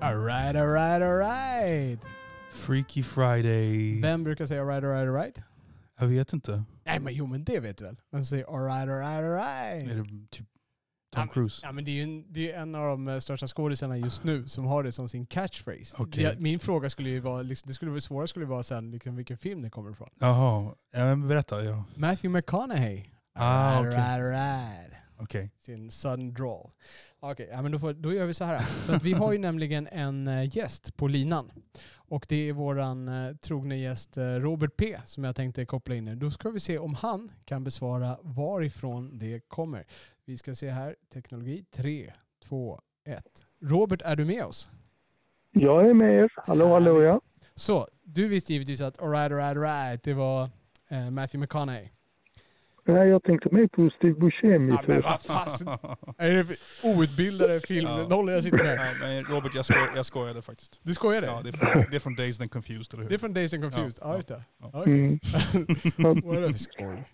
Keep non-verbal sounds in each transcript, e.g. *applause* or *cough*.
Alright, alright, alright. Freaky Friday. Vem brukar säga alright, alright, alright? Jag vet inte. Nej men jo men det vet du väl? Vem säger alright, alright, alright? Är det typ Ja, Tom men- Cruise? Ja men det är ju en, det är en av de eh, största skådisarna just nu som har det som sin catchphrase. Okej. Det, min fråga skulle ju vara, liksom, det skulle vara svåra skulle vara sen liksom, vilken film det kommer ifrån. Jaha, ja, men berätta. Ja. Matthew McConaughey. Ah, alright, okej. alright, alright. Okej. Sin sudden drawl. Okej, ja, men då, får, då gör vi så här. För att vi har ju *laughs* nämligen en eh, gäst på linan. Och det är våran eh, trogne gäst eh, Robert P som jag tänkte koppla in nu. Då ska vi se om han kan besvara varifrån det kommer. Vi ska se här. Teknologi. 3, 2, 1. Robert, är du med oss? Jag är med er. Hallå, hallå ja. Så, du visste givetvis att alright, alright, alright, det var eh, Matthew McConaughey. Nej, jag tänkte mer på Steve Buscemi. Ja, men vad fasen. Är det outbildade filmnollor jag sitter med? Ja, men Robert, jag, skoj, jag skojade faktiskt. Du skojade? Ja, det, är från, det är från Days and Confused, eller hur? Det är från Days and Confused? Ja, Ja, just det. ja. Ja, okej. Mm. *laughs* Vad är det för skoj?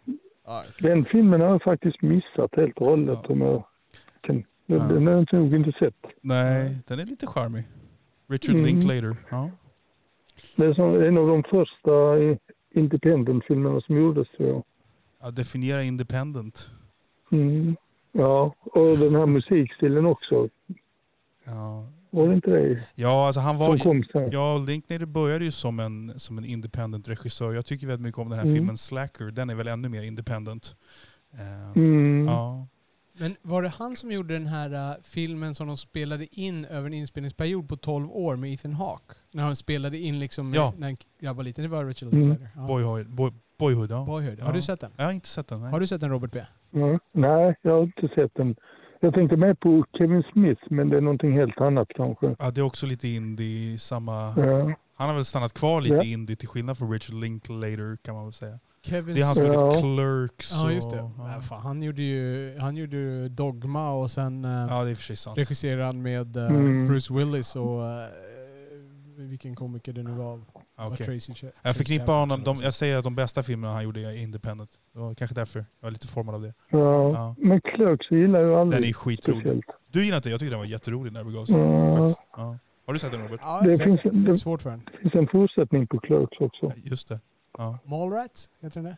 Ja. Den filmen har jag faktiskt missat helt och hållet. Ja. Om jag kan. Den, Ja. den har jag nog inte sett. Nej, den är lite charmig. Richard Mm. Linklater. Ja. Det är som en av de första independent-filmerna som gjordes tror jag. Ja, definiera independent. Mm. Ja, och den här musikstilen också. Ja, Var det inte det ja alltså han var... kom? Ja, Linklater började ju som en, som en independent regissör. Jag tycker väldigt mycket om den här Mm. filmen Slacker. Den är väl ännu mer independent. Eh, Mm. Ja. Men var det han som gjorde den här uh, filmen som de spelade in över en inspelningsperiod på 12 år med Ethan Hawke? När han spelade in liksom Ja. när jag var liten. Det var Richard Mm. Linklater. Ja. Boyhood, boy, boyhood ja. Boyhood. Har Ja. du sett den? Jag har inte sett den. Nej. Har du sett den Robert B? Ja. Nej, jag har inte sett den. Jag tänkte mer på Kevin Smith, men det är någonting helt annat kanske. Ja, det är också lite indie, samma... Ja. Han har väl stannat kvar lite Ja. indie till skillnad från Richard Linklater kan man väl säga. Kevin Det är han som Ja. heter Clerks Ja, just det. Ja. Ja. fan, han gjorde ju han gjorde ju Dogma och sen uh, ja, det regisserade han med uh, Mm. Bruce Willis och uh, vilken komiker det nu var. Ja, okej. Tracy Ch- Jag förknippar Tracy honom, de, jag säger att de bästa filmerna han gjorde är independent. Det var kanske därför jag är lite formad av det. Ja. Ja. Men Clerks gillar jag aldrig Den är skitrolig. Du gillar inte Jag tyckte den var jätterolig när det begav sig. Ja. faktiskt. Ja. Har du sett den Robert? Ja, Det det finns- finns, det är det- svårt för den. Det finns en fortsättning på Clerks också. Just det. Ja. Mallrats, heter den det?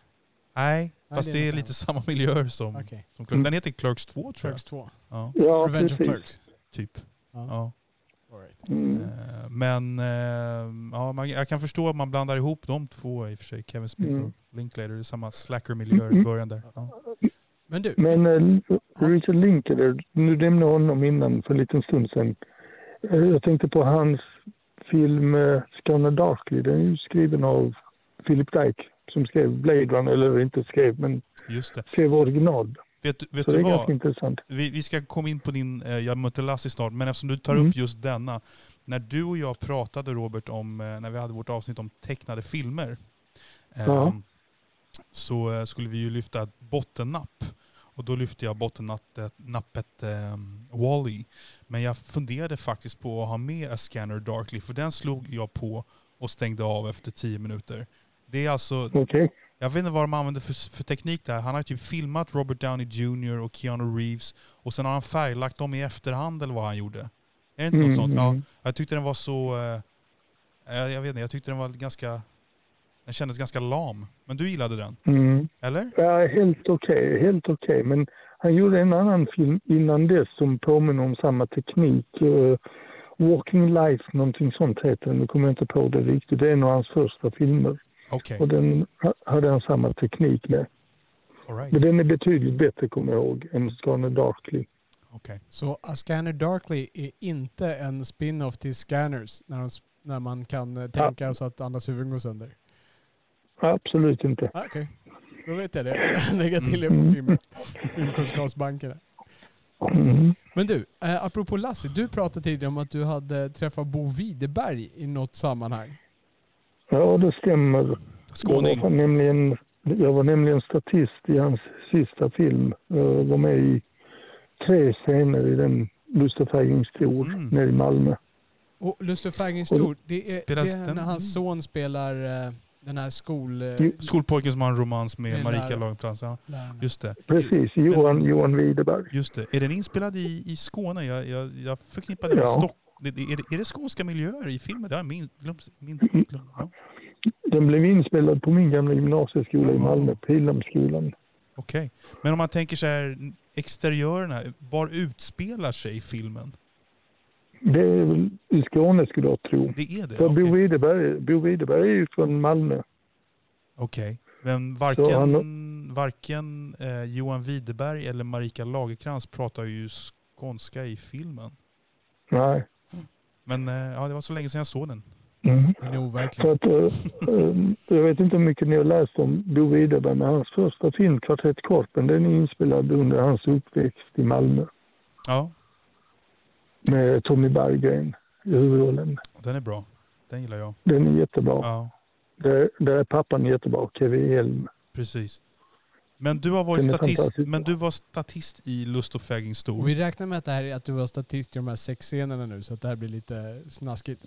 Nej, Nej, fast det är det är något lite samma miljöer som, Okej. som Clerks. Den heter Clerks 2 tror jag. Clerks 2. Ja, Ja, Revenge of precis. Clerks. typ. Ja. Ja. All right. Mm. Eh, Men eh, ja, man, jag kan förstå att man blandar ihop de två i och för sig. Kevin Smith Mm. och Linklater. Det är samma slacker-miljöer i Mm. början där. Ja. Men du, Men eh, Richard Linklater, nu nämnde honom innan för en liten stund sedan. Jag tänkte på hans film uh, Scanner Darkly. Den är ju skriven av Philip Dyke som skrev Blade Runner, eller inte skrev, men Just det. skrev original. Vet, vet Så det du är vad? ganska intressant. Vi, vi ska komma in på din eh, Jag mötte Lassie snart, men eftersom du tar Mm. upp just denna. När du och jag pratade Robert om, eh, när vi hade vårt avsnitt om tecknade filmer. eh, Ja. Så eh, skulle vi ju lyfta ett bottennapp. Och då lyfte jag bottennappet nappet, eh, Wall-E. Men jag funderade faktiskt på att ha med A Scanner Darkly, för den slog jag på och stängde av efter tio minuter. Det är alltså Okej. jag vet inte vad de använder för, för teknik där. Han har typ filmat Robert Downey Jr och Keanu Reeves och sen har han färglagt dem i efterhand eller vad han gjorde. Är det inte Mm, något sånt? Ja. mm. Jag tyckte den var så... Eh, jag, jag vet inte, jag tyckte den var ganska... Den kändes ganska lam. Men du gillade den? Mm. Eller? Ja, helt okej. helt okej. Men han gjorde en annan film innan dess som påminner om samma teknik. Eh, Walking Life, någonting sånt heter den. Nu kommer jag inte på det riktigt. Det är en av hans första filmer. Okej, Och den ha- hade han samma teknik med. right. Men den är betydligt bättre, kommer jag ihåg, än Scanner Darkly. Okej. så A Scanner Darkly är inte en spin-off till Scanners när, de, när man kan eh, tänka så att andras huvuden går sönder? Absolut inte. Ah, Okej, då vet jag det. *laughs* Lägga till det på Mm. film, filmkunskapsbanken. Mm. Men du, eh, apropå Lasse, du pratade tidigare om att du hade träffat Bo Widerberg i något sammanhang. Ja, det stämmer. Skåning. Jag var, nämligen, jag var nämligen statist i hans sista film. Jag var med i tre scener i den Lust och fägring stor Mm. nere i Malmö. Och Lust och fägring stor, det är, det är den när hans son spelar eh, den här skol... Eh, Jo. Skolpojken som har en romans med Med Marika. Lagercrantz. Ja, just det. Precis, Johan, Johan Widerberg. Just det. Är den inspelad i, i Skåne? Jag, jag, jag förknippar det med Ja. Stock... Det, det, är, det, är det skånska miljöer i filmen? Det har min, glömt. Min, glömt ja. Den blev inspelad på min gamla gymnasieskola i. Malmö, Pildammsskolan. Okej. Men om man tänker så här, exteriörerna, var utspelar sig filmen? Det är väl i Skåne skulle jag tro. Det är det? För. Bo, Widerberg, Bo Widerberg är ju från Malmö. Okej. Men varken, han- varken eh, Johan Widerberg eller Marika Lagerkrantz pratar ju skånska i filmen. Nej. Men eh, ja, det var så länge sedan jag såg den. Mm. Den är overklig. Så att, eh, jag vet inte hur mycket ni har läst om Bo Widerberg, men hans första film, Kvartett Korpen, den är inspelad under hans uppväxt i Malmö. Ja, Med Tommy Berggren i huvudrollen. den är bra. Den gillar jag. Den är jättebra. Ja, Där, där är pappan jättebra, Kevin Hjelm. precis. Men du har varit statist, fantastisk. men du var statist i Lust och fägring stor. Och vi räknar med att, det här, är- att du var statist i de här sex scenerna nu, så att det här blir lite snaskigt.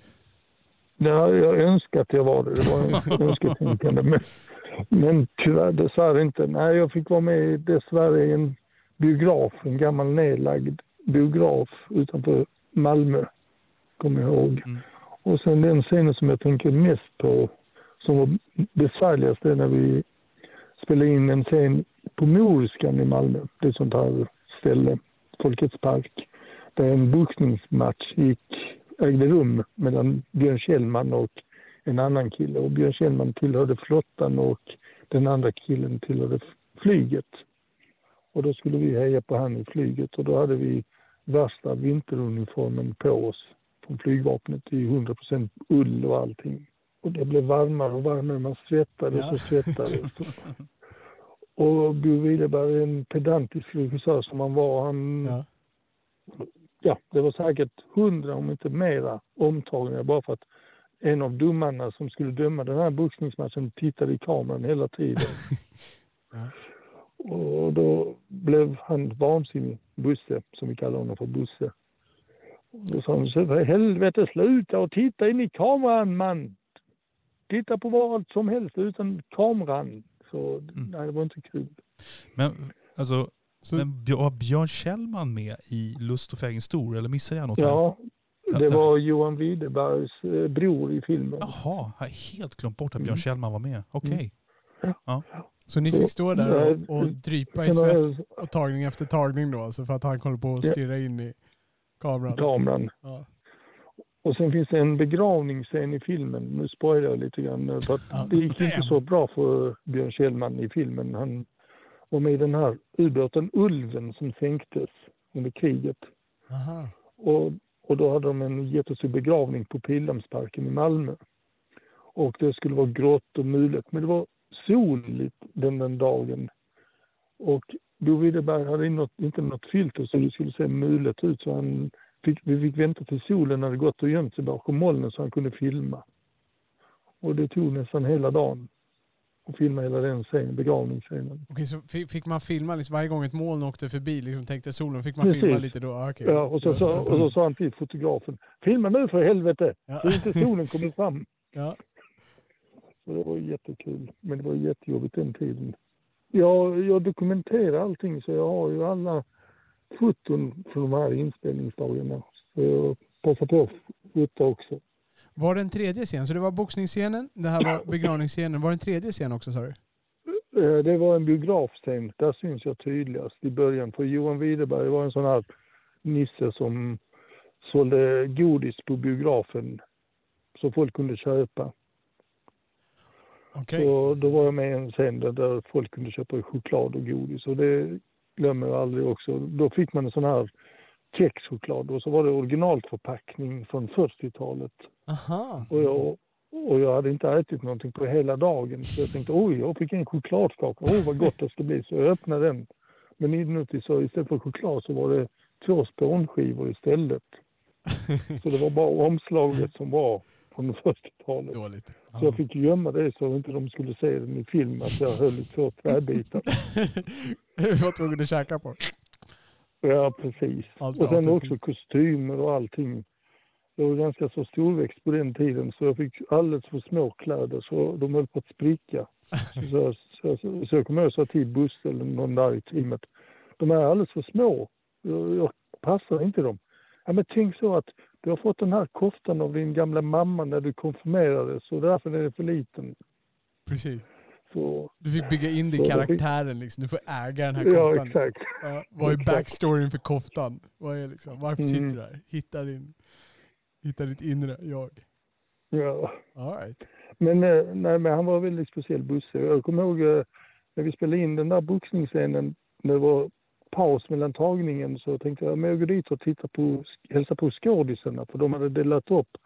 Ja, jag önskar att jag var det. Det var en *laughs* önsketänkande. Men, men tyvärr dessvärre inte. Nej, jag fick vara med i dessvärre i en biograf, en gammal nedlagd biograf utanför Malmö, kommer jag ihåg. Mm. Och sen den scenen som jag tänker mest på, som var besvärligast, är när vi spelade in en scen på Moriskan i Malmö. Det är sånt här ställe, Folkets park, där en boxningsmatch gick, ägde rum mellan Björn Kjellman och en annan kille. Och Björn Kjellman tillhörde flottan och den andra killen tillhörde flyget. Och då skulle vi heja på han i flyget och då hade vi värsta vinteruniformen på oss från flygvapnet i 100% ull och allting. Och det blev varmare och varmare, man svettades Ja. och svettades. *laughs* Och Bo Widerberg är en pedantisk regissör som han var. Han, Ja. ja, det var säkert hundra, om inte mera, omtagningar bara för att en av domarna som skulle döma den här boxningsmatchen tittade i kameran hela tiden. *laughs* Ja. Och då blev han vansinnig, Busse, som vi kallar honom för Busse. Och Då sa han, "Så för helvete sluta och titta in i kameran man! Titta på vad som helst utan kameran. Så nej, det var inte kul. Men alltså, Så, men var Björn Kjellman med i Lust och fägring stor? Eller missar jag något här? Ja, det var Johan Widerbergs eh, bror i filmen. Jaha, jag har helt glömt bort att Björn Mm. Kjellman var med. Okej. så ni fick stå där och, och drypa i svett och tagning efter tagning då, alltså för att han kollar på att Ja. stirra in i kameran? kameran. Ja. Och sen finns det en begravningsscen i filmen. Nu spoilar jag lite grann. eh, För det gick inte så bra för Björn Kjellman i filmen. Han var med i den här ubåten Ulven som sänktes under kriget. Aha. Och, och då hade de en jättestor begravning på Pildammsparken i Malmö. Och det skulle vara grått och mulet. Men det var soligt den, den dagen. Och Bo Widerberg hade något, inte något filter så det skulle se mulet ut. Så han fick, vi fick vänta till solen hade gått och gömt sig bakom molnen så han kunde filma. Och det tog nästan hela dagen att filma hela den scenen, begravningsscenen. Okej, så fi- fick man filma liksom varje gång ett moln åkte förbi, liksom tänkte solen, fick man Precis. filma lite då? Ah, okej. Ja, och, så, så, och så sa han till fotografen, filma nu för helvete, Ja. så inte solen kommer fram. *laughs* Ja. Så det var jättekul, men det var jättejobbigt den tiden. Jag, jag dokumenterar allting så jag har ju alla foton från de här inspelningsdagarna. Så jag passar på att fota också. Var det en tredje scen? Så det var boxningsscenen, det här var *laughs* begravningsscenen. Var det en tredje scen också sa du? Eh, Det var en biografscen, där syns jag tydligast i början. För Johan Widerberg var en sån här nisse som sålde godis på biografen så folk kunde köpa. Okej. Så då var jag med i en scen där folk kunde köpa choklad och godis och det glömmer jag aldrig också. Då fick man en sån här kexchoklad och så var det originalförpackning från 40-talet. Aha. Och jag, och jag hade inte ätit någonting på hela dagen så jag tänkte oj, jag fick en chokladkaka, åh vad gott det ska bli. Så jag öppnade den. Men inuti så istället för choklad så var det två spånskivor istället. *laughs* Så det var bara omslaget som var från 40-talet. Dåligt. Så jag fick gömma det så inte de skulle se den i film att jag höll i två träbitar. *laughs* Du var tvungen att käka på. Ja, precis. Allt Och sen autentiskt. också kostymer och allting. Jag var ganska så storväxt på den tiden så jag fick alldeles för små kläder så de höll på att spricka. Så, så, så, så jag kommer ihåg och sa till Busse eller någon där i teamet. De är alldeles för små. Jag, jag passar inte dem. Ja, men tänk så att du har fått den här koftan av din gamla mamma när du konfirmerades så därför är den för liten. Precis. Så, Du fick bygga in det i karaktären liksom. Du får äga den här ja, koftan. liksom. exakt. Ja, vad är Exakt. backstoryn för koftan? Vad är liksom, varför Mm. sitter du här? Hitta, din, hitta ditt inre jag. Ja. All right. Men, eh, nej, men han var väldigt speciell Busse. Jag kommer ihåg eh, när vi spelade in den där boxningsscenen det var paus mellan tagningen så tänkte jag men jag går dit och tittar på, hälsa på skådisarna för de hade delat upp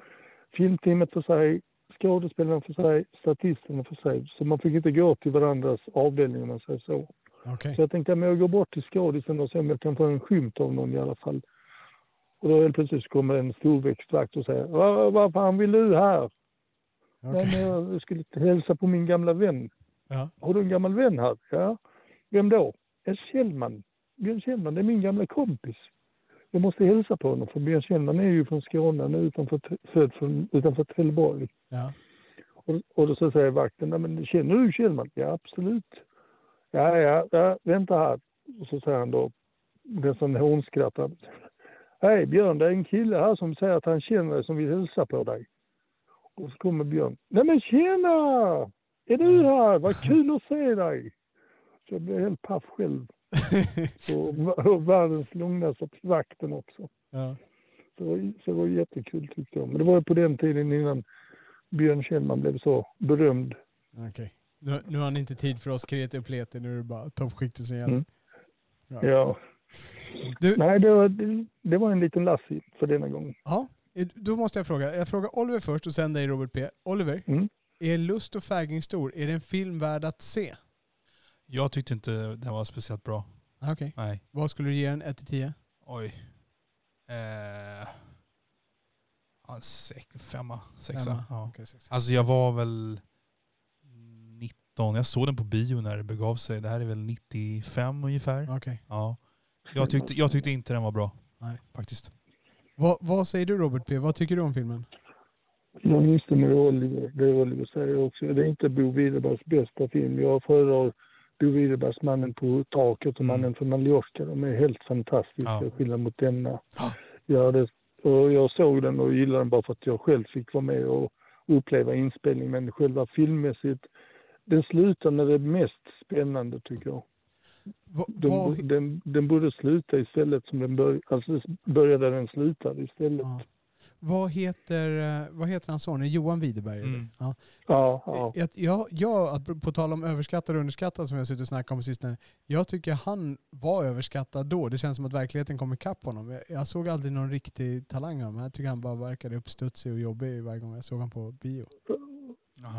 filmteamet för sig, skådespelarna för sig, statisterna för sig. Så man fick inte gå till varandras avdelning om man säger så. Okej. Så jag tänkte men jag går bort till skådisen och ser om jag kan få en skymt av någon i alla fall. Och då helt plötsligt kommer en storväxt vakt och säger vad, vad fan vill du här? Nej, Okej. men jag skulle hälsa på min gamla vän. Ja. Har du en gammal vän här? Ja. Vem då? En Kjellman. Björn Kjellman, det är min gamla kompis. Jag måste hälsa på honom för Björn Kjellman är ju från Skåne, han är utanför, född från, utanför Trelleborg. Ja. Och, och då så säger vakten, Nej, men känner du Kjellman? Ja, absolut. Ja, ja, ja, vänta här. Och så säger han då, nästan hånskrattar. Hej Björn, det är en kille här som säger att han känner dig som vill hälsa på dig. Och så kommer Björn. Nej men tjena! Är du här? Vad kul att se dig! Så jag blev helt paff själv. *laughs* Och, och världens lugnaste vakten också. ja. Så det, var, så det var jättekul tyckte jag. Men det var ju på den tiden innan Björn Kjellman blev så berömd. Okej. Nu, nu har han inte tid för oss kreti och pleti, nu är det bara toppskiktet som gäller. Mm. Ja. Ja. Du, Nej, det var, det, det var en liten Lassie för denna gång. ja, då måste jag fråga. Jag frågar Oliver först och sen dig Robert P. Oliver, Mm. är Lust och fägring stor? Är det en film värd att se? Jag tyckte inte den var speciellt bra. Ah, Okej. Nej. Vad skulle du ge den? 1 till 10? Oj. Eh, ja, sex, femma, sexa. Femma. Ja. Okej, sex. Alltså jag var väl 19. Jag såg den på bio när det begav sig. Det här är väl 95 ungefär. Okej. Ja. Jag tyckte, jag tyckte inte den var bra. Nej. Faktiskt. Vad, vad säger du Robert P? Vad tycker du om filmen? Jag instämmer med Oliver, det Oliver säger också. Det är inte Bo Widerbergs bästa film. Jag föredrar Bo Widerbergs Mannen på taket och Mm. Mannen från Mallorca. De är helt fantastiska, Ja. skillnad mot denna. Ja. Ja, det, och jag såg den och gillade den bara för att jag själv fick vara med och uppleva inspelningen. Men själva filmmässigt, den slutar när det mest spännande tycker jag. Va, Den, vad, den, den borde sluta istället som den alltså började den slutade istället. ja. Vad, heter, eh, vad heter hans son? Johan Widerberg? Mm. Ja. Ja, ja. Jag, jag, på tal om överskattad och underskattad som jag suttit och snackat om sistone. Jag tycker han var överskattad då. Det känns som att verkligheten kom ikapp honom. Jag, jag såg aldrig någon riktig talang av honom. Jag tycker han bara verkade uppstudsig och jobbig varje gång jag såg honom på bio.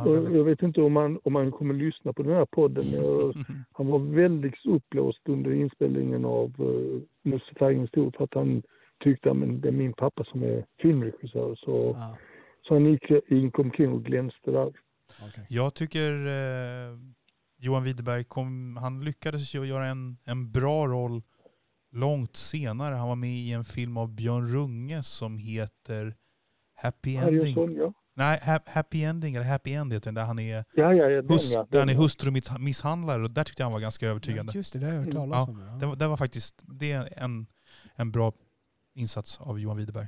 Väldigt- jag vet inte om han, om han kommer lyssna på den här podden. Jag, *laughs* han var väldigt uppblåst under inspelningen av uh, Musse Färgens för att han tyckte att det är min pappa som är filmregissör. Så, Ja, så han gick gick omkring och glänste där. okej. Jag tycker eh, Johan Widerberg kom, han lyckades ju göra en, en bra roll långt senare. Han var med i en film av Björn Runge som heter Happy Ending. Nej, ha, Happy Ending, eller Happy End heter den, där han är, Ja, ja, ja. Den, hust, ja, där han är hustrumisshandlare och där tyckte jag han var ganska övertygande. Ja, just det, det har jag hört Mm. talas Ja, om. Det, Ja. var- det var faktiskt det är en, en bra insats av Johan Widerberg.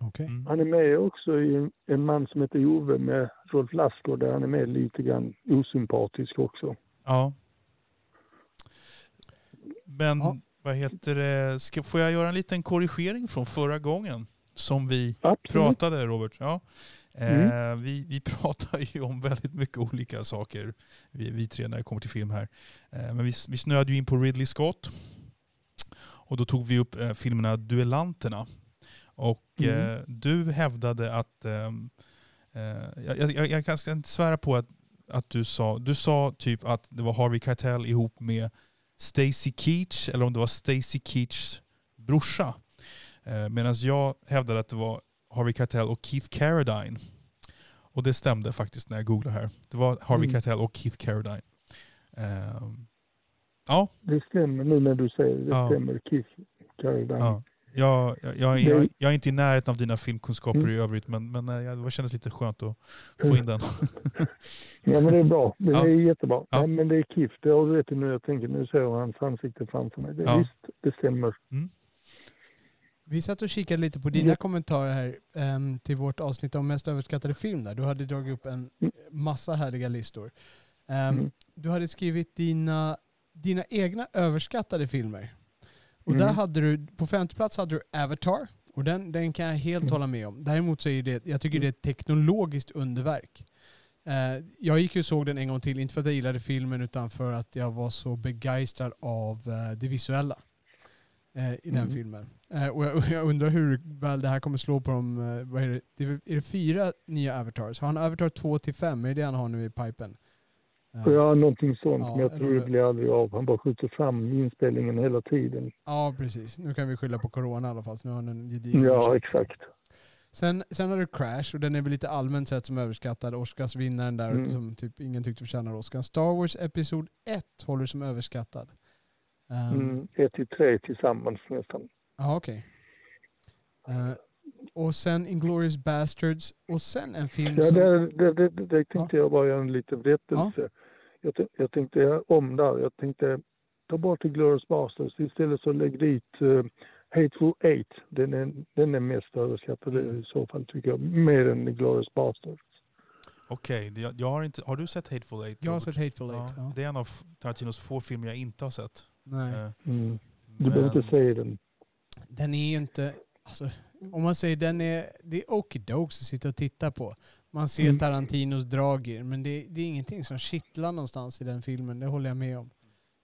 Okej. Mm. Han är med också i en, en man som heter Ove med Rolf Lassgård där han är med lite grann osympatisk också. Ja. Men Ja. vad heter det, ska, får jag göra en liten korrigering från förra gången som vi Absolut. pratade Robert? Ja. Mm. Eh, vi, vi *laughs* pratar ju om väldigt mycket olika saker, vi, vi tre när det kommer till film här. Eh, men vi, vi snöade ju in på Ridley Scott. Och då tog vi upp eh, filmerna Duellanterna. Och Mm. eh, du hävdade att, ehm, eh, jag, jag, jag kan inte svära på att, att du sa, du sa typ att det var Harvey Keitel ihop med Stacy Keach, eller om det var Stacy Keachs brorsa. Eh, Medan jag hävdade att det var Harvey Keitel och Keith Carradine. Och det stämde faktiskt när jag googlade här. Det var Harvey Mm. Keitel och Keith Carradine. Ehm, ja, Det stämmer nu när du säger det. Ja. stämmer. Kiss Carradine. ja. Jag, jag, jag, jag, jag är inte i närheten av dina filmkunskaper Mm. i övrigt men, men eh, det kändes lite skönt att få in den. *laughs* Ja, men det är bra. Det Ja. är jättebra. Ja. Nej, men det är Kiff. Det har du rätt i nu. Jag tänker, nu ser jag hans ansikte framför mig. Det, Ja. Visst, det stämmer. Vi satt och kikade lite på dina Ja. kommentarer här ehm, till vårt avsnitt om mest överskattade film där. Du hade dragit upp en Mm. massa härliga listor. Ehm, Mm. Du hade skrivit dina, dina egna överskattade filmer. Och Mm. där hade du, på femte plats hade du Avatar. Och den, den kan jag helt Mm. hålla med om. Däremot så är det, jag tycker det är ett teknologiskt underverk. Eh, jag gick ju och såg den en gång till, inte för att jag gillade filmen utan för att jag var så begeistrad av eh, det visuella eh, i den Mm. filmen. Eh, och jag, *laughs* jag undrar hur väl det här kommer slå på de, eh, vad är det, det är, väl- är det fyra nya Avatars? Har han Avatar 2 till 5? Är det det han har nu i pipen? Och Ja, någonting sånt. Ja, men jag tror det blir aldrig av. Han bara skjuter fram inspelningen hela tiden. ja, precis. Nu kan vi skylla på corona i alla fall. Så nu har han en gedigen Ja, exakt. Sen, sen har du Crash och den är väl lite allmänt sett som överskattad. Oscarsvinnaren där Mm. som typ ingen tyckte förtjänar Oscar. Star Wars Episod 1 håller du som överskattad. Um, Mm, ett till tre tillsammans nästan. Ja, okej. Eh, och sen Inglourious Bastards och sen en film Ja, som... det, det, det, det, det tänkte jag bara göra en liten rättelse. Jag, jag tänkte om där. Jag tänkte ta bort Glorious Bastards. Istället så lägg dit uh, Hateful Eight. Den är, den är mest överskattad Mm. i så fall tycker jag. Mer än Glorious Bastards. Okej, det- jag, jag har, inte, har du sett Hateful Eight? Jag har sett Hateful Eight. Ja, Ja. Det är en av Tarantinos få filmer jag inte har sett. Nej. Eh, Mm. Du behöver inte säga den. Den är ju inte... Alltså, om man säger den är... Det är okidokes att sitta och titta på. Man ser Mm. Tarantinos drag i den, men det, det är ingenting som kittlar någonstans i den filmen. Det håller jag med om.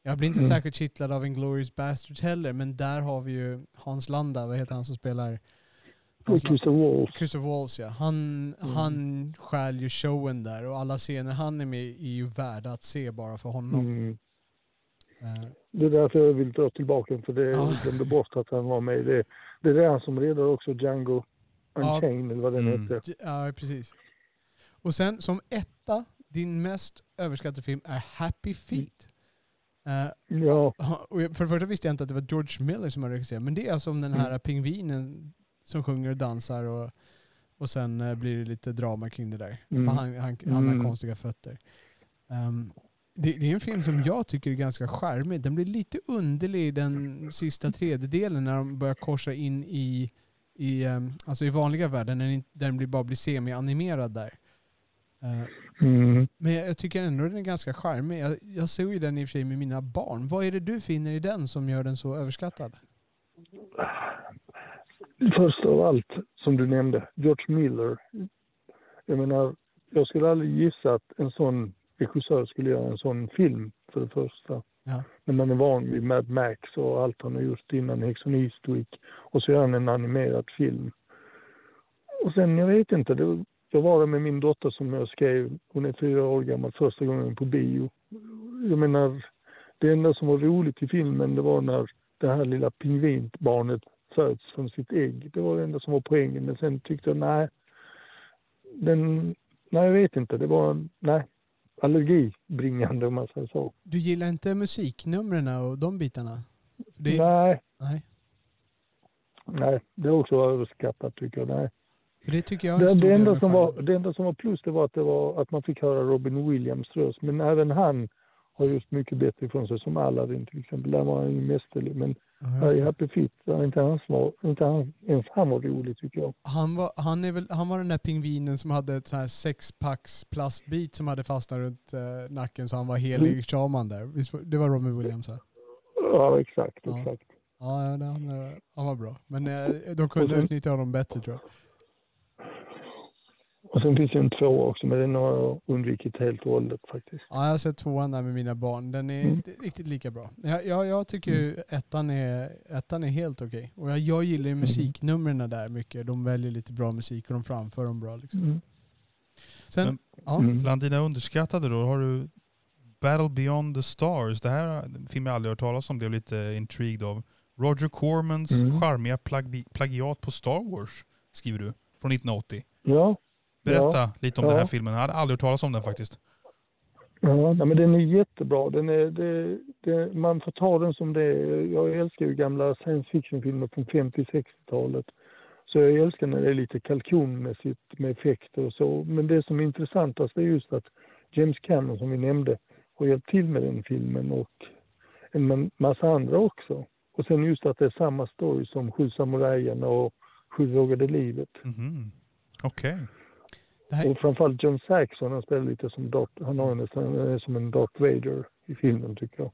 Jag blir inte Mm. särskilt kittlad av Inglourious Bastards heller, men där har vi ju Hans Landa, vad heter han som spelar... Christopher Waltz. Christopher Waltz ja. Han, Mm. han stjäl ju showen där och alla scener han är med i är ju värda att se bara för honom. Mm. Eh, Det är därför jag vill dra tillbaka den, för det Ja. glömde bort att han var med. Det, det är han som räddar också Django Ja. Unchained eller vad den Mm. heter. ja, precis. Och sen som etta, din mest överskattade film är Happy Feet. Eh, Ja, och för det första visste jag inte att det var George Miller som hade regisserat, men det är alltså om den här Mm. pingvinen som sjunger och dansar och, och sen eh, blir det lite drama kring det där. Mm. För han, han, han har Mm. konstiga fötter. Ehm, det, det är en film som jag tycker är ganska charmig. Den blir lite underlig i den sista tredjedelen när de börjar korsa in i, i, ehm, alltså i vanliga världen, när den, inte- där den blir, bara blir semi-animerad där. Eh, mm. men jag, jag tycker ändå den är ganska charmig. Jag, jag såg ju den i och för sig med mina barn. Vad är det du finner i den som gör den så överskattad? först av allt, som du nämnde, George Miller. Jag menar, jag skulle aldrig gissa att en sån regissör skulle göra en sån film, för det första. Ja. När man är van vid Mad Max och allt han har gjort innan Hexon Eastwick. Och så gör han en animerad film. Och sen, jag vet inte, det, jag var där med min dotter som jag skrev, hon är fyra år gammal, första gången på bio. Jag menar, det enda som var roligt i filmen, det var när det här lilla pingvinbarnet föds från sitt ägg. Det var det enda som var poängen. Men sen tyckte jag, nej, den, nej jag vet inte, det var, nej, allergibringande om man säger så. Du gillar inte musiknumren och de bitarna? Det, Nej, nej. nej, det är också överskattat tycker jag. Nej. Det tycker jag är Det, det, enda som var, det enda som var plus det var att, det var att man fick höra Robin Williams röst. Men även han har just mycket bättre ifrån sig, som Aladdin till exempel. Där var han ju mästerlig. Men Här det. Happy där inte han var, inte han, ens han var rolig tycker jag. Han var, han, är väl, han var den där pingvinen som hade ett här sexpacks plastbit som hade fastnat runt eh, nacken så han var helig Mm. shaman där. Det var Robin Williams va? Ja, exakt, Ja. exakt. Ja, han, eh, han var bra. Men eh, de kunde sen- utnyttja honom bättre tror jag. Och sen finns det en två också, men den har jag undvikit helt och hållet faktiskt. Ja, jag har sett tvåan där med mina barn. Den är Mm. inte riktigt lika bra. Jag, jag, jag tycker ju ettan är, ettan är helt okej. Och jag, jag gillar ju musiknumren där mycket. De väljer lite bra musik och de framför dem bra. Liksom. Mm. Sen, Men- ja, Mm. Bland dina underskattade då har du Battle Beyond the Stars. Det här film jag aldrig hört talas om, blev lite intrigued av. Roger Cormans Mm. charmiga plagi- plagiat på Star Wars, skriver du, från 1980. Ja, Berätta lite om den här Ja. filmen. Jag hade aldrig hört talas om den faktiskt. Ja, men den är jättebra. Den är, det, det, man får ta den som det är. Jag älskar ju gamla science fiction-filmer från 50-60-talet. Så jag älskar när det är lite kalkonmässigt med effekter och så. Men det som är intressantast är just att James Cameron, som vi nämnde, har hjälpt till med den filmen och en massa andra också. Och sen just att det är samma story som Sju samurajerna och Sju vågade livet. Mhm. Okej. Det här, Och framförallt John Saxon, han spelar lite som Darth, han har nästan är som en Darth Vader i filmen tycker jag.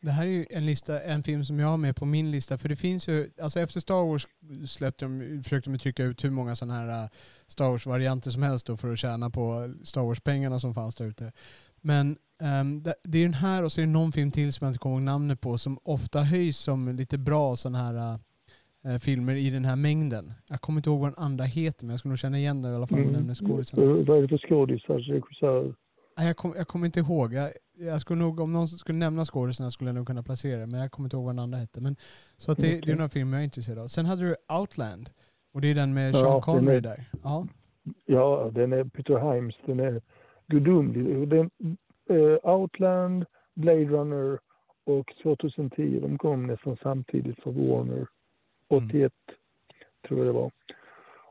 det här är ju en, lista, en film som jag har med på min lista. För det finns ju, alltså efter Star Wars släppte de, försökte de trycka ut hur många sådana här äh, Star Wars-varianter som helst då för att tjäna på Star Wars-pengarna som fanns där ute. Men ehm, det, är den här och så är det någon film till som jag inte kommer ihåg namnet på som ofta höjs som lite bra sådana här äh, filmer i den här mängden. Jag kommer inte ihåg vad den andra heter men jag skulle nog känna igen den i alla fall om man nämner skådisarna. Eh, Vad är det för skådisar, regissör? Nej, jag, kom, jag kommer inte ihåg. Jag, jag skulle nog, om någon skulle nämna skådisarna skulle jag nog kunna placera det, men jag kommer inte ihåg vad den andra hette. Men, så att det, det är några filmer jag är intresserad av. Sen hade du Outland. Och det är den med Ja, Sean Connery är- där. Ja. Ja, den är Peter Himes, den är gudomlig. Den, eh, Outland, Blade Runner och 2010, de kom nästan samtidigt för Warner. 81 tror jag det var.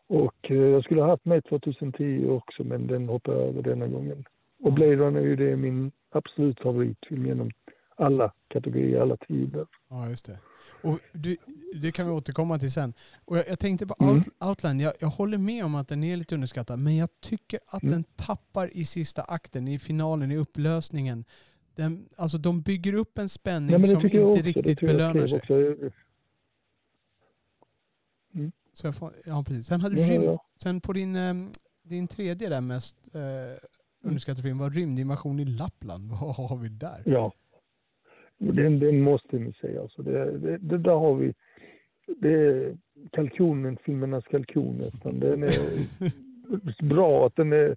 Och eh, jag skulle ha haft med 2010 också, men den hoppade jag över denna gången. Och Blade Runner är ju det min absolut favoritfilm genom alla kategorier, alla tider. Ja, just det. Och du, det kan vi återkomma till sen. Och jag, jag tänkte på Mm. Out, Outland, jag, jag håller med om att den är lite underskattad, men jag tycker att Mm. den tappar i sista akten, i finalen, i upplösningen. Den, alltså de bygger upp en spänning Nej, som inte riktigt belönar sig. också. Så jag får, ja, precis. Sen, hade du rym, sen på din, ehm, din tredje där mest eh, underskattade film var Rymdinvasion i Lappland. *laughs* Vad har vi där? Ja. Den, den måste ni se alltså. Det, det, det där har vi. Det är kalkonen, filmernas kalkon nästan. Den är *laughs* bra att den är,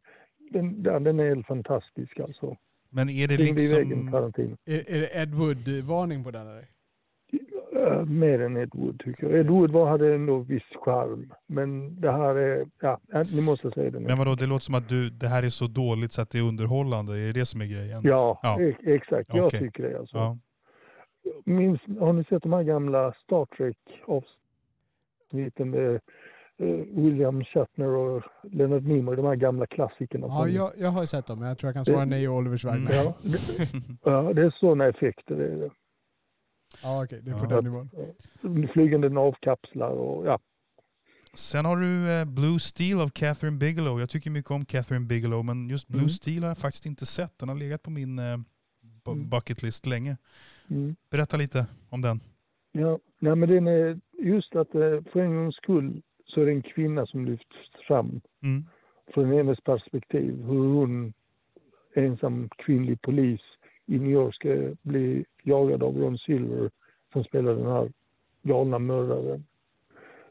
den, ja, den är helt fantastisk alltså. Men är det liksom... Är, är det Ed Wood-varning på den eller? Uh, mer än Ed Wood tycker jag. Ed Wood var, hade ändå viss charm. Men det här är, ja, ni måste säga det nu. Men vadå, det låter som att du, det här är så dåligt så att det är underhållande. Är det det som är grejen? Ja, Ja. e- exakt. Jag Okej. tycker det alltså. Ja. Minns, har ni sett de här gamla Star Trek-avsnitten med eh, William Shatner och Leonard Nimoy, de här gamla klassikerna? Ja, jag, jag har ju sett dem, men jag tror jag kan svara nej och Oliver Schweigman. Mm. ja, det, *laughs* ja, det är sådana effekter. Det är det. Ja, okej. Det är på Ja. den nivån. Flygande navkapslar och ja. Sen har du eh, Blue Steel av Catherine Bigelow. Jag tycker mycket om Catherine Bigelow, men just Blue Mm. Steel har jag faktiskt inte sett. Den har legat på min eh, Mm. bucket list länge. Mm. Berätta lite om den. Ja, nej, men den är just att eh, för en gångs skull så är det en kvinna som lyfts fram Mm. från hennes perspektiv. Hur hon, ensam kvinnlig polis i New York, ska bli jagad av Ron Silver som spelar den här galna mördaren.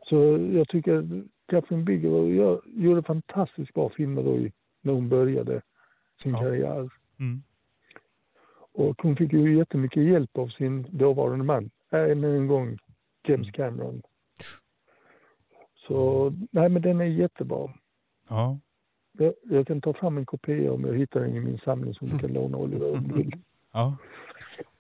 Så jag tycker att Catherine Bigelow gjorde fantastiskt bra filmer då när hon började sin Ja. karriär. Mm. Och hon fick ju jättemycket hjälp av sin dåvarande man, än en gång James Mm. Cameron. Så nej men den är jättebra. Ja. Jag, jag kan ta fram en kopia om jag hittar den i min samling som du kan låna Oliver om du vill. *laughs* ja.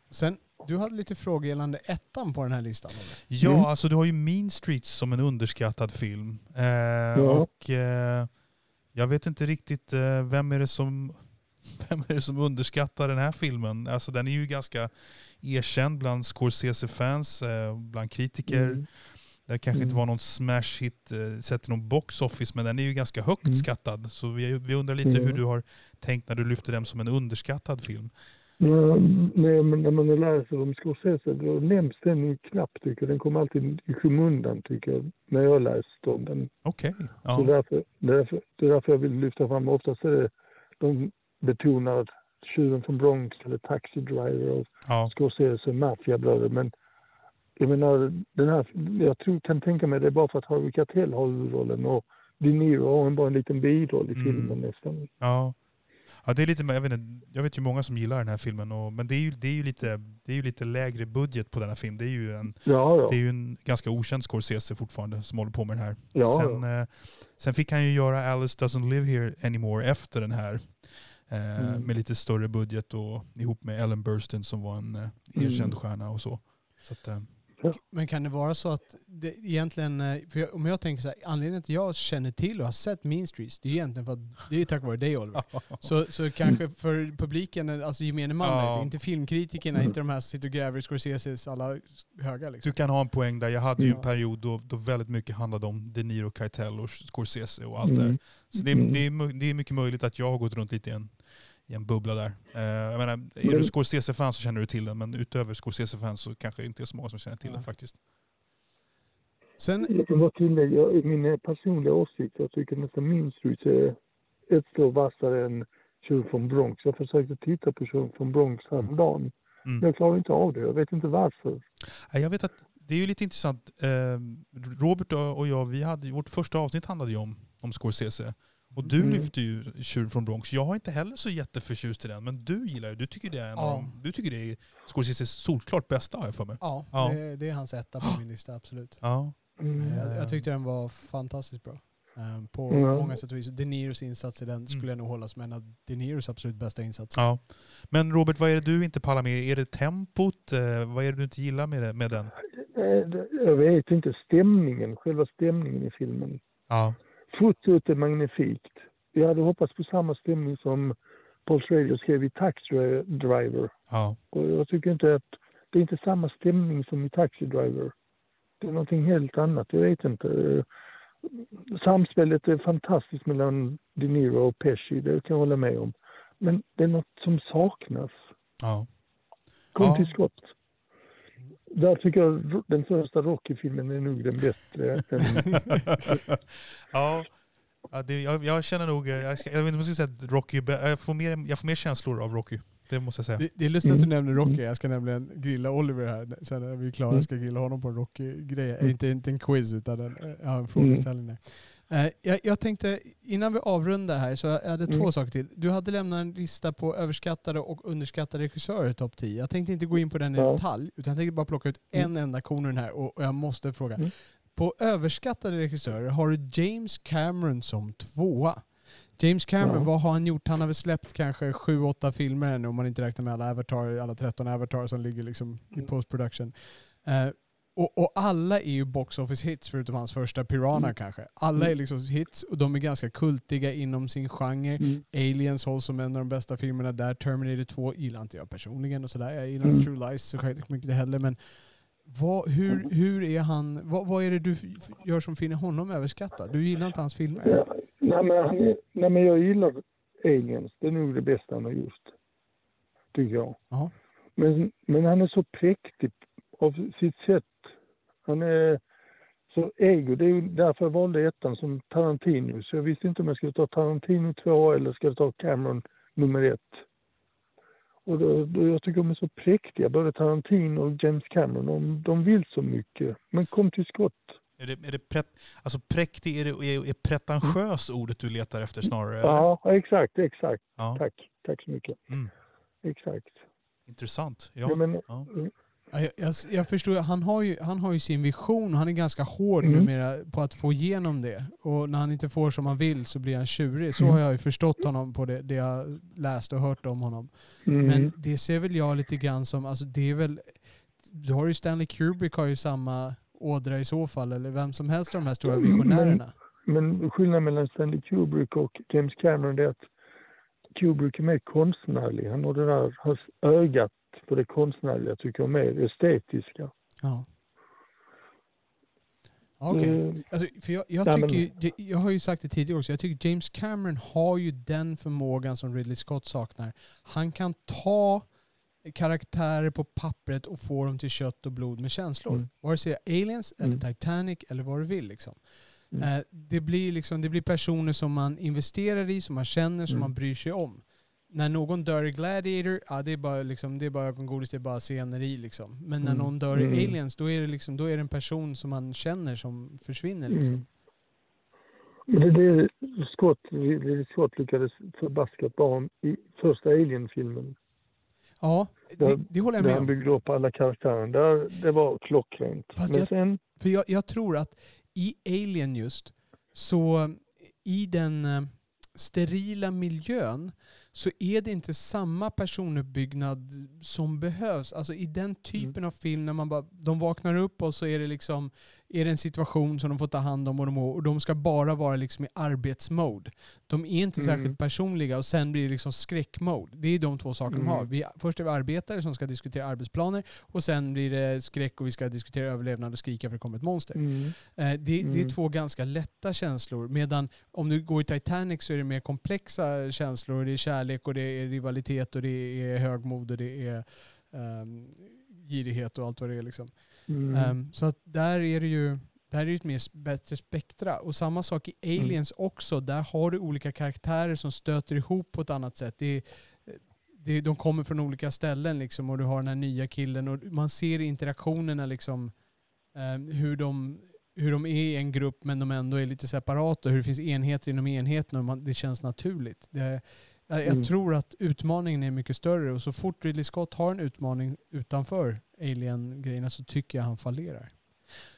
Sen, du hade lite frågor gällande ettan på den här listan. Eller? Ja, Mm. alltså du har ju Mean Streets som en underskattad film. Eh, Och eh, jag vet inte riktigt eh, vem är det som *laughs* vem är det som underskattar den här filmen? Alltså den är ju ganska erkänd bland Scorsese-fans, eh, bland kritiker. Mm. Det kanske inte Mm. var någon smash hit eh, sett i någon box office, men den är ju ganska högt Mm. skattad. Så vi, vi undrar lite Mm. hur du har tänkt när du lyfter den som en underskattad film. Ja, nej, men när man läser om Scorsese då nämns den ju knappt tycker jag. Den kommer alltid i skymundan tycker jag när jag läst om den. Okej. Det, är Ja. därför, det, är därför, det är därför jag vill lyfta fram. Oftast är det de betonar Tjuven från Bronx eller Taxi Driver och Ja. Scorsese, Maffiabröder. Men jag menar, den här, jag tror, kan tänka mig det är bara för att Harvey Keitel har huvudrollen och De Niro har en bara en liten biroll i Mm. filmen nästan. ja. Ja, det är lite, jag, vet inte, jag vet ju många som gillar den här filmen, och, men det är, ju, det, är ju lite, det är ju lite lägre budget på denna film. Det är ju en, Ja, ja. det är ju en ganska okänd Scorsese fortfarande som håller på med den här. Ja, sen, eh, sen fick han ju göra Alice Doesn't Live Here Anymore efter den här. Eh, Mm. Med lite större budget och ihop med Ellen Burstyn som var en eh, erkänd Mm. stjärna och så. så att, eh, Men kan det vara så att det egentligen, eh, för jag, om jag tänker så här, anledningen till att jag känner till och har sett Mean Streets, det är egentligen för att det är ju tack vare dig Oliver. Så, så kanske för publiken, alltså gemene man, Ja. inte filmkritikerna, Mm. inte de här som sitter och gräver i Scorseses alla höga liksom. Du kan ha en poäng där. Jag hade ju en Ja. period då, då väldigt mycket handlade om De Niro, Keitel och Scorsese och allt det Mm. där. Så det är, Mm. det, är, det är mycket möjligt att jag har gått runt lite i en, i en bubbla där. Eh, jag menar, är du Scorsese-fan så känner du till den, men utöver Scorsese-fan så kanske det inte är så många som känner till Ja. den faktiskt. Sen, Jag kan bara tillägga i min eh, personliga åsikt. Jag tycker nästan Mean Streets är ett strå vassare än Tjuren från Bronx. Jag försökte titta på Tjuren från Bronx häromdagen. Mm. Jag klarar inte av det. Jag vet inte varför. Ja, Jag vet att det är ju lite intressant. Eh, Robert och jag, vi hade, vårt första avsnitt handlade ju om, om Scorsese. Och du Mm. lyfte ju Tjuren från Bronx. Jag har inte heller så jätteförtjust i den, men du gillar det. Du tycker det är, en Ja. du tycker det är Scorseses solklart bästa har jag för mig. ja, Ja. Det, det är hans etta på min lista, absolut. Ja. Mm. Jag, jag tyckte den var fantastiskt bra. eh, På Mm. många sätt och vis. De Niros insats i den skulle Mm. jag nog hålla som en av De Niros absolut bästa insatser. Ja. Men Robert, vad är det du inte pallar med? Är det tempot? Eh, vad är det du inte gillar med, det, med den? Eh, det- Jag vet inte. Stämningen, själva stämningen i filmen. Ja. Fotot är magnifikt. Jag hade hoppats på samma stämning som Paul Schrader skrev i Taxi Driver. Ja. Och jag tycker inte att det är inte samma stämning som i Taxi Driver. Det är någonting helt annat. Jag vet inte. Samspelet är fantastiskt mellan De Niro och Pesci. Det kan jag hålla med om. Men det är något som saknas. Ja. Kom Ja. till skott. Där tycker jag den första Rocky-filmen är nog den bättre. *laughs* *laughs* ja. ja det, jag, jag känner nog, eh, jag, ska, jag vet inte om jag ska säga att Rocky, jag får, mer, jag får mer känslor av Rocky. Det måste jag säga. Det, det är lustigt att du Mm. nämner Rocky. Mm. Jag ska nämligen grilla Oliver här. Sen när vi är klara Mm. ska jag grilla honom på en Rocky-grej. Mm. Inte, inte en quiz utan en, eh, ja, en frågeställning. där. Eh, jag, jag tänkte, innan vi avrundar här, så jag hade två Mm. saker till. Du hade lämnat en lista på överskattade och underskattade regissörer, topp 10. Jag tänkte inte gå in på den i Ja. detalj, utan jag tänkte bara plocka ut en enda kon den här. Och, och jag måste fråga. Mm. På överskattade regissörer har du James Cameron som tvåa. James Cameron, Ja. vad har han gjort? Han har väl släppt kanske sju, åtta filmer ännu om man inte räknar med alla Avatar, alla 13 Avatar som ligger liksom i Mm. post production. Eh, och, och alla är ju box office hits förutom hans första Piranha Mm. kanske. Alla är liksom hits och de är ganska kultiga inom sin genre. Mm. Aliens hålls som en av de bästa filmerna där. Terminator 2 gillar inte jag personligen och sådär. Jag gillar Mm. True Lies så mycket det heller. Men vad, hur, hur är han, vad, vad är det du gör som finner honom överskattad? Du gillar inte hans filmer? Ja, nej, men han nej, men jag gillar Aliens. Det är nog det bästa han har gjort. Tycker jag. Ja. Men, men han är så präktig av sitt sätt. Han är så ego. Det är ju därför jag valde ettan som Tarantino. Så jag visste inte om jag skulle ta Tarantino två eller ska jag ta Cameron nummer ett. Och då, då, jag tycker de är så präktiga, både Tarantino och James Cameron. De, de vill så mycket. Men kom till skott. Är det, är det pret, alltså präktig, är, det, är, är pretentiös ordet du letar efter snarare? eller? Ja, exakt, exakt. ja. Tack. Tack så mycket. Mm. Exakt. Intressant. Ja. Ja. men, Ja. Ja, Jag, jag, jag förstår, han har, ju, han har ju sin vision och han är ganska hård Mm. numera på att få igenom det. Och när han inte får som han vill så blir han tjurig. Så Mm. har jag ju förstått honom på det, det jag läst och hört om honom. mm, Men det ser väl jag lite grann som, alltså det är väl, du har ju Stanley Kubrick har ju samma ådra i så fall, eller vem som helst av de här stora Mm, men- visionärerna. men skillnaden mellan Stanley Kubrick och James Cameron är att Kubrick är mer konstnärlig. Han har det där ögat för det konstnärliga tycker jag mer estetiska. Ja. Okej. Eh, Alltså, för jag, jag, tycker, ju- jag, har ju sagt det tidigare också, jag tycker James Cameron har ju den förmågan som Ridley Scott saknar. Han kan ta karaktärer på pappret och få dem till kött och blod med känslor. Mm. Vare sig Aliens, eller Mm. Titanic eller vad du vill. Liksom. Mm. Eh, det, blir liksom, det blir personer som man investerar i, som man känner, som Mm. man bryr sig om. När någon dör i Gladiator, ja, det är bara, liksom, det är bara ögongodis, det är bara sceneri. Liksom. Men när Mm. någon dör i Mm. Aliens, då är, det liksom, då är det en person som man känner som försvinner. Liksom. Mm. Det är det Scott, Ridley Scott lyckades förbaskat bra i första Alien-filmen. Ja, det, Där- det håller jag Där med han om. byggde upp alla karaktärer. Där, det var klockrent. Fast Men jag- sen, För jag, jag tror att i Alien just, så i den eh, sterila miljön så är det inte samma personuppbyggnad som behövs. Alltså i den typen av film när man bara, de vaknar upp och så är det liksom är det en situation som de får ta hand om och de, och de ska bara vara liksom i arbetsmode. De är inte Mm. särskilt personliga och sen blir det liksom skräckmode. Det är de två saker de Mm. har. Vi, först är vi arbetare som ska diskutera arbetsplaner och sen blir det skräck och vi ska diskutera överlevnad och skrika för det kommer ett monster. mm, Eh, det, det är Mm. två ganska lätta känslor. Medan om du går i Titanic så är det mer komplexa känslor. Det är kärlek och det är rivalitet och det är högmod och det är ehm, girighet och allt vad det är. Liksom. Mm, Ehm, så att där är det ju där är det ett mer bättre spektra. Och samma sak i Mm. Aliens också. Där har du olika karaktärer som stöter ihop på ett annat sätt. Det är, det är, de kommer från olika ställen liksom, och du har den här nya killen och man ser interaktionerna liksom, ehm, hur, de, hur de är i en grupp men de ändå är lite separata. Hur det finns enheter inom enheten och man, det känns naturligt. Det, jag, jag Mm. tror att utmaningen är mycket större och så fort Ridley Scott har en utmaning utanför Alien-grejerna så tycker jag han fallerar.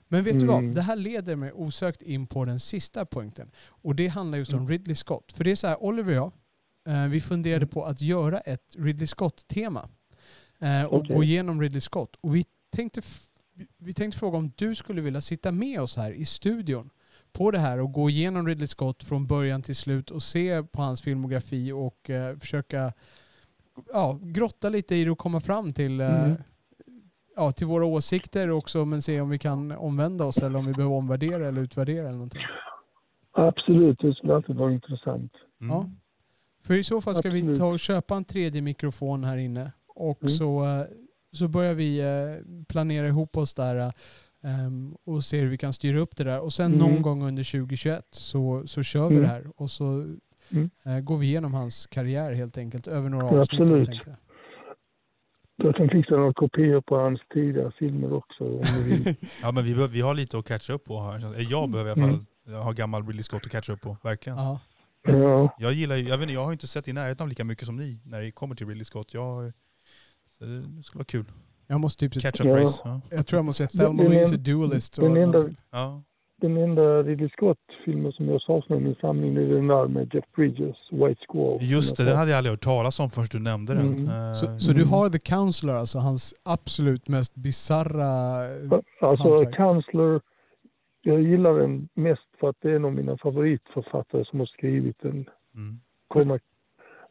Men vet du vad? Mm. Det här leder mig osökt in på den sista punkten. Och det handlar just om Mm. Ridley Scott. För det är så här, Oliver och jag, eh, vi funderade Mm. på att göra ett Ridley Scott-tema. Eh, och Okej. gå igenom Ridley Scott. Och vi tänkte, vi- vi tänkte fråga om du skulle vilja sitta med oss här i studion på det här och gå igenom Ridley Scott från början till slut och se på hans filmografi och eh, försöka ja, grotta lite i det och komma fram till, eh, Mm. Ja, till våra åsikter också men se om vi kan omvända oss eller om vi behöver omvärdera eller utvärdera eller någonting. absolut, det skulle alltid vara intressant. Mm. Ja. För i så fall ska vi Absolut. ta och köpa en tredje mikrofon här inne och Mm. så, eh, så börjar vi eh, planera ihop oss där eh, ehm, och se hur vi kan styra upp det där. Och sen Mm. någon gång under 2021 så, så kör vi Mm. det här och så Mm. går vi igenom hans karriär helt enkelt över några avsnitt. absolut. Jag. Kan fixa några kopior på hans tidigare filmer också om vill. *laughs* Ja, men vi, behöver- vi har lite att catcha upp på här. Jag behöver i alla fall ha gammal Ridley Scott att catcha upp på, verkligen. Ja. Ja, Jag gillar ju- jag, vet inte, jag har inte sett i närheten av lika mycket som ni när det kommer till Ridley Scott. Jag, så det skulle vara kul. Jag måste typ Catch up Ja. race. Ja. jag tror jag måste säga Thelma Louise Duelist. den enda-. Ja. Den enda Ridley Scott-filmen som jag saknar i min samling är den där med Jeff Bridges, White Squall. Just det, den hade jag aldrig hört talas om förrän du nämnde den. Mm. Eh, Så, så du Mm. har The Counselor, alltså hans absolut mest bizarra... Alltså hantverk. Counselor, jag gillar den mest för att det är en av mina favoritförfattare som har skrivit den. mm. Kommer,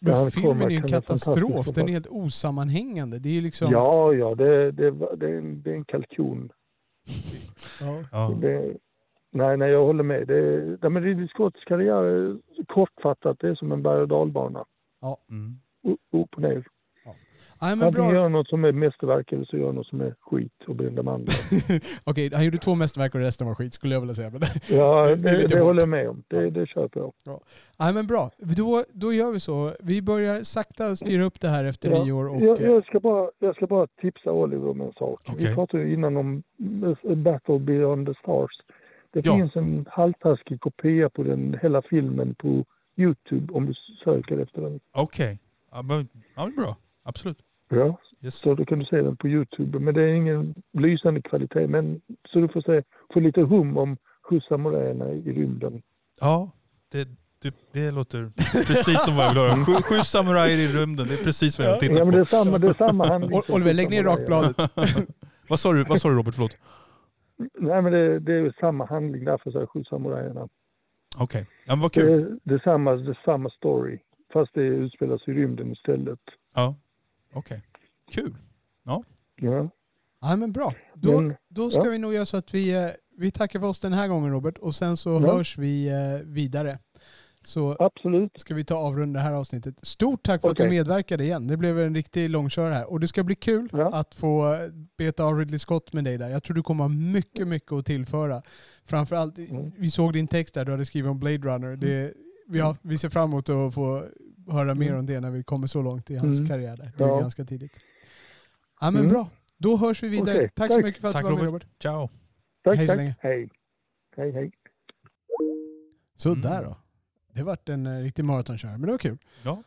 Men han filmen är ju en katastrof. Den är helt osammanhängande. Det är liksom... Ja, ja, det, det, det, är en, det är en kalkon. Ja. ja. Det, nej, nej, jag håller med. Det, det med Ridley Scotts karriär, är kortfattat, det är som en berg och dalbana. Mm. U- Upp och ner. Nej, men Antingen bra. gör något som är mästerverk eller så gör något som är skit och blir de andra. *laughs* Okej, han gjorde två mästerverk och resten var skit skulle jag vilja säga. Men *laughs* Ja, Det är det, det håller jag med om. Det, det köper jag. Nej, men bra. Då, då gör vi så. Vi börjar sakta styra upp det här efter Ja, nyår. Och, jag, eh, jag, ska bara, jag ska bara tipsa Oliver om en sak. Okej. Vi pratade ju innan om Battle Beyond the Stars. Det Ja. finns en halvtaskig kopia på den hela filmen på Youtube om du söker efter den. Okej. Ja, men, ja, bra. Absolut. Ja, Yes. så då kan du se den på Youtube. Men det är ingen lysande kvalitet. Men så du får se, få lite hum om sju samurajerna i rymden. Ja, det, det, det låter precis som vad jag vill höra. Sju, sju samurajer i rymden, det är precis vad jag vill Ja, titta men det är på. samma, det är samma Oliver, lägg ner rakbladet. *laughs* vad, sa du, vad sa du Robert? Förlåt. Nej, men det, det är ju samma handling därför så är sju samurajerna. Okej. Ja, men vad Det kul. är, det, är samma, det är samma story. Fast det utspelar sig i rymden istället. Ja. Okej. Kul. Ja, Nej, men bra. Då, men, då ska ja. vi nog göra så att vi, eh, vi tackar för oss den här gången Robert och sen så Ja. hörs vi eh, vidare. Så absolut. ska vi ta avrunda det här avsnittet. Stort tack för att Okej. du medverkade igen. Det blev en riktig långkörare här. Och det ska bli kul Ja. att få beta av Ridley Scott med dig där. Jag tror du kommer ha mycket, mycket att tillföra. Framförallt, Mm. vi såg din text där du hade skrivit om Blade Runner. Det, vi, har, vi ser fram emot att få höra mer Mm. om det när vi kommer så långt i hans Mm. karriär där. Det är Ja. ganska tidigt. Ja men Mm. bra. Då hörs vi vidare. Okej, tack så tack. mycket för att Tack, du var med Robert. Robert. Ciao. Tack, Hej så tack. länge. Hej. Hej, hej. Så Mm. där då. Det vart en eh, riktig maratonkörare, men det var kul. Ja.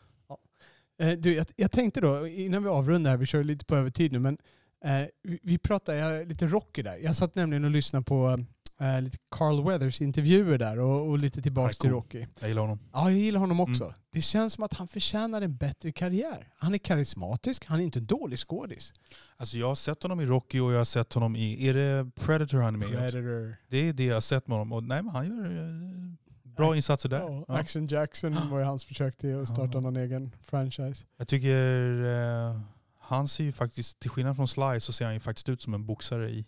Eh, du, jag, jag tänkte då, innan vi avrundar här, vi kör lite på övertid nu, men eh, vi, vi pratade lite Rocky där. Jag satt nämligen och lyssnade på eh, lite Carl Weathers intervjuer där och, och lite tillbaks Han till cool. Rocky. Jag gillar honom. Ja, jag gillar honom också. Mm. Det känns som att han förtjänar en bättre karriär. Han är karismatisk, han är inte en dålig skådis. Alltså jag har sett honom i Rocky och jag har sett honom i, är det Predator han är med i också? Predator. Det är det jag har sett med honom. Och nej men han gör eh, bra insatser där. Ja. Action Jackson var ju hans försök till att starta Ja. någon egen franchise. Jag tycker eh, han ser ju faktiskt, till skillnad från Sly så ser han ju faktiskt ut som en boxare i,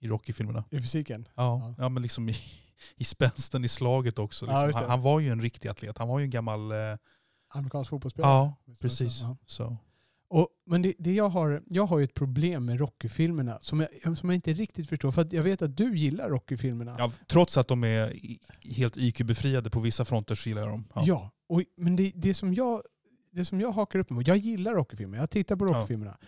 i Rocky-filmerna. I fysiken. Ja, Ja. men liksom i, *laughs* i spänsten i slaget också. Liksom. han, han var ju en riktig atlet. Han var ju en gammal... Eh, Amerikansk fotbollsspelare. ja, precis. så? Ja. Och, men det, det jag, har, jag har ju ett problem med Rocky-filmerna som jag, som jag inte riktigt förstår. För jag vet att du gillar Rocky-filmerna. Ja, trots att de är helt IQ-befriade på vissa fronter så gillar jag dem. Ja. Ja, och, men det, det, som jag, det som jag hakar upp mig jag gillar Rocky-filmer, jag tittar på Rocky-filmerna.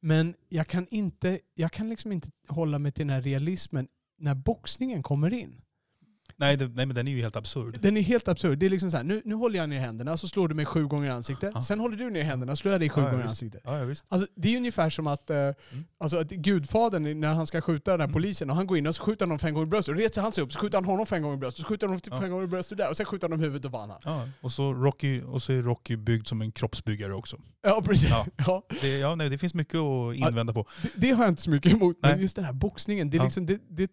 Men jag kan, inte, jag kan liksom inte hålla mig till den här realismen när boxningen kommer in. Nej, det, nej, men den är ju helt absurd. Den är helt absurd. Det är liksom så här, nu, nu håller jag ner händerna, så slår du mig sju gånger i ansiktet. Ja. Sen håller du ner händerna, så slår jag dig sju Ja, ja, gånger i ansiktet. Ja, ja, visst. Alltså, det är ungefär som att, eh, alltså, att Gudfadern, när han ska skjuta den här Mm. polisen, och han går in och så skjuter honom fem gånger i bröstet. Och reser han sig upp, så skjuter han honom fem gånger i bröstet. Så skjuter han honom fem gånger i bröstet där. Och sen skjuter han honom i huvudet och vann han. Och, så Rocky, och så är Rocky byggd som en kroppsbyggare också. Ja, precis. Ja. Ja. Det, ja, nej, det finns mycket att invända på. Det, det har jag inte så mycket emot, men Nej. just den här boxningen, det är liksom, det, det,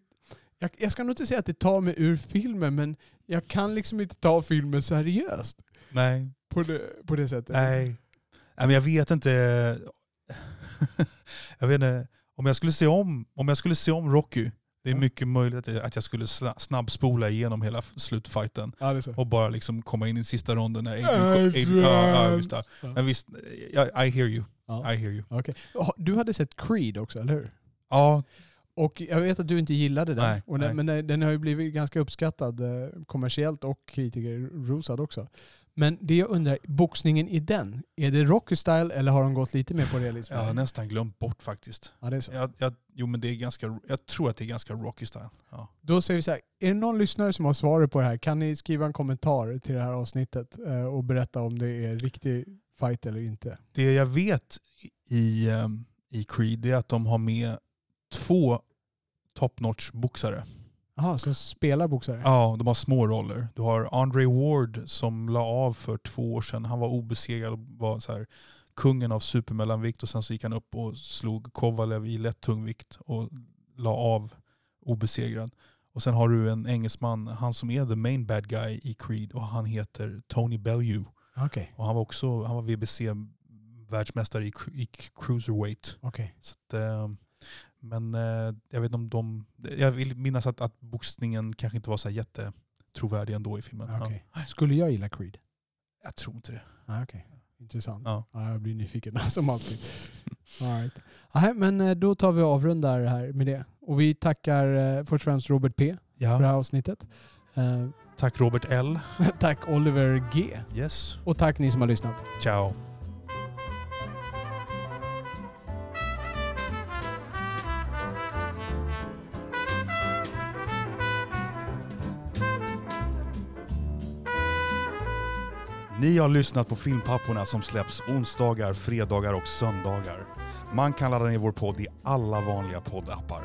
jag, jag ska nog inte säga att det tar mig ur filmen, men jag kan liksom inte ta filmen seriöst Nej, på det, på det sättet. nej. nej men jag vet inte. *laughs* jag vet inte. Om jag skulle se om, om, jag skulle se om Rocky, det är mycket möjligt att jag skulle sna- snabbspola igenom hela slutfighten. Ja. Och bara liksom komma in i sista ronden när Adrian... Ja. Men visst, ja, I hear you. Ja. I hear you. Ja, Du hade sett Creed också, eller hur? Ja, Och jag vet att du inte gillade den, Nej, och den nej. men den, har ju blivit ganska uppskattad eh, kommersiellt och kritiker rosad också. Men det jag undrar, boxningen i den, är det Rocky style eller har de gått lite mer på realism? jag har nästan glömt bort faktiskt. Ja, det är så. Jag, jag, jo men det är ganska, jag tror att det är ganska Rocky style. Ja. Då säger vi så här, är det någon lyssnare som har svaret på det här kan ni skriva en kommentar till det här avsnittet eh, och berätta om det är riktig fight eller inte. Det jag vet i, i Creed det är att de har med top notch boxare. Jaha, så spelar boxare? Ja, de har små roller. Du har Andre Ward som la av för två år sedan. Han var obesegrad och var så här, kungen av supermellanvikt och sen så gick han upp och slog Kovalev i lätt tungvikt och la av obesegrad. Och sen har du en engelsman, han som är the main bad guy i Creed och han heter Tony Bellew. Okej, Och han var också han var VBC-världsmästare i, cru- i cruiserweight. okej. Så att, eh, men eh, jag vet om de... Jag vill minnas att, att boxningen kanske inte var så jättetrovärdig ändå i filmen. okej. Ja. Skulle jag gilla Creed? Jag tror inte det. Ah, okej. Intressant. Ja. Ja, jag blir nyfiken *laughs* som alltid. All right. Nej, men eh, då tar vi och avrundar här med det. Och vi tackar eh, först och främst Robert P för det här Ja. avsnittet. Eh, Tack Robert L. *laughs* tack Oliver G. Yes. Och tack ni som har lyssnat. Ciao. Ni har lyssnat på Filmpapporna som släpps onsdagar, fredagar och söndagar. Man kan ladda ner vår podd i alla vanliga poddappar.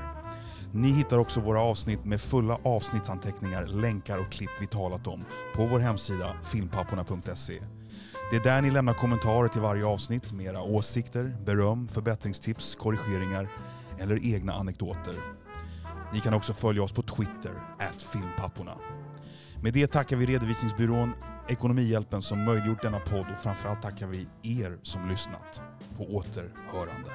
Ni hittar också våra avsnitt med fulla avsnittsanteckningar, länkar och klipp vi talat om på vår hemsida filmpapporna.se. Det är där ni lämnar kommentarer till varje avsnitt med era åsikter, beröm, förbättringstips, korrigeringar eller egna anekdoter. Ni kan också följa oss på Twitter, filmpapporna. Med det tackar vi redovisningsbyrån Ekonomihjälpen som möjliggjort denna podd och framförallt tackar vi er som lyssnat. På återhörande.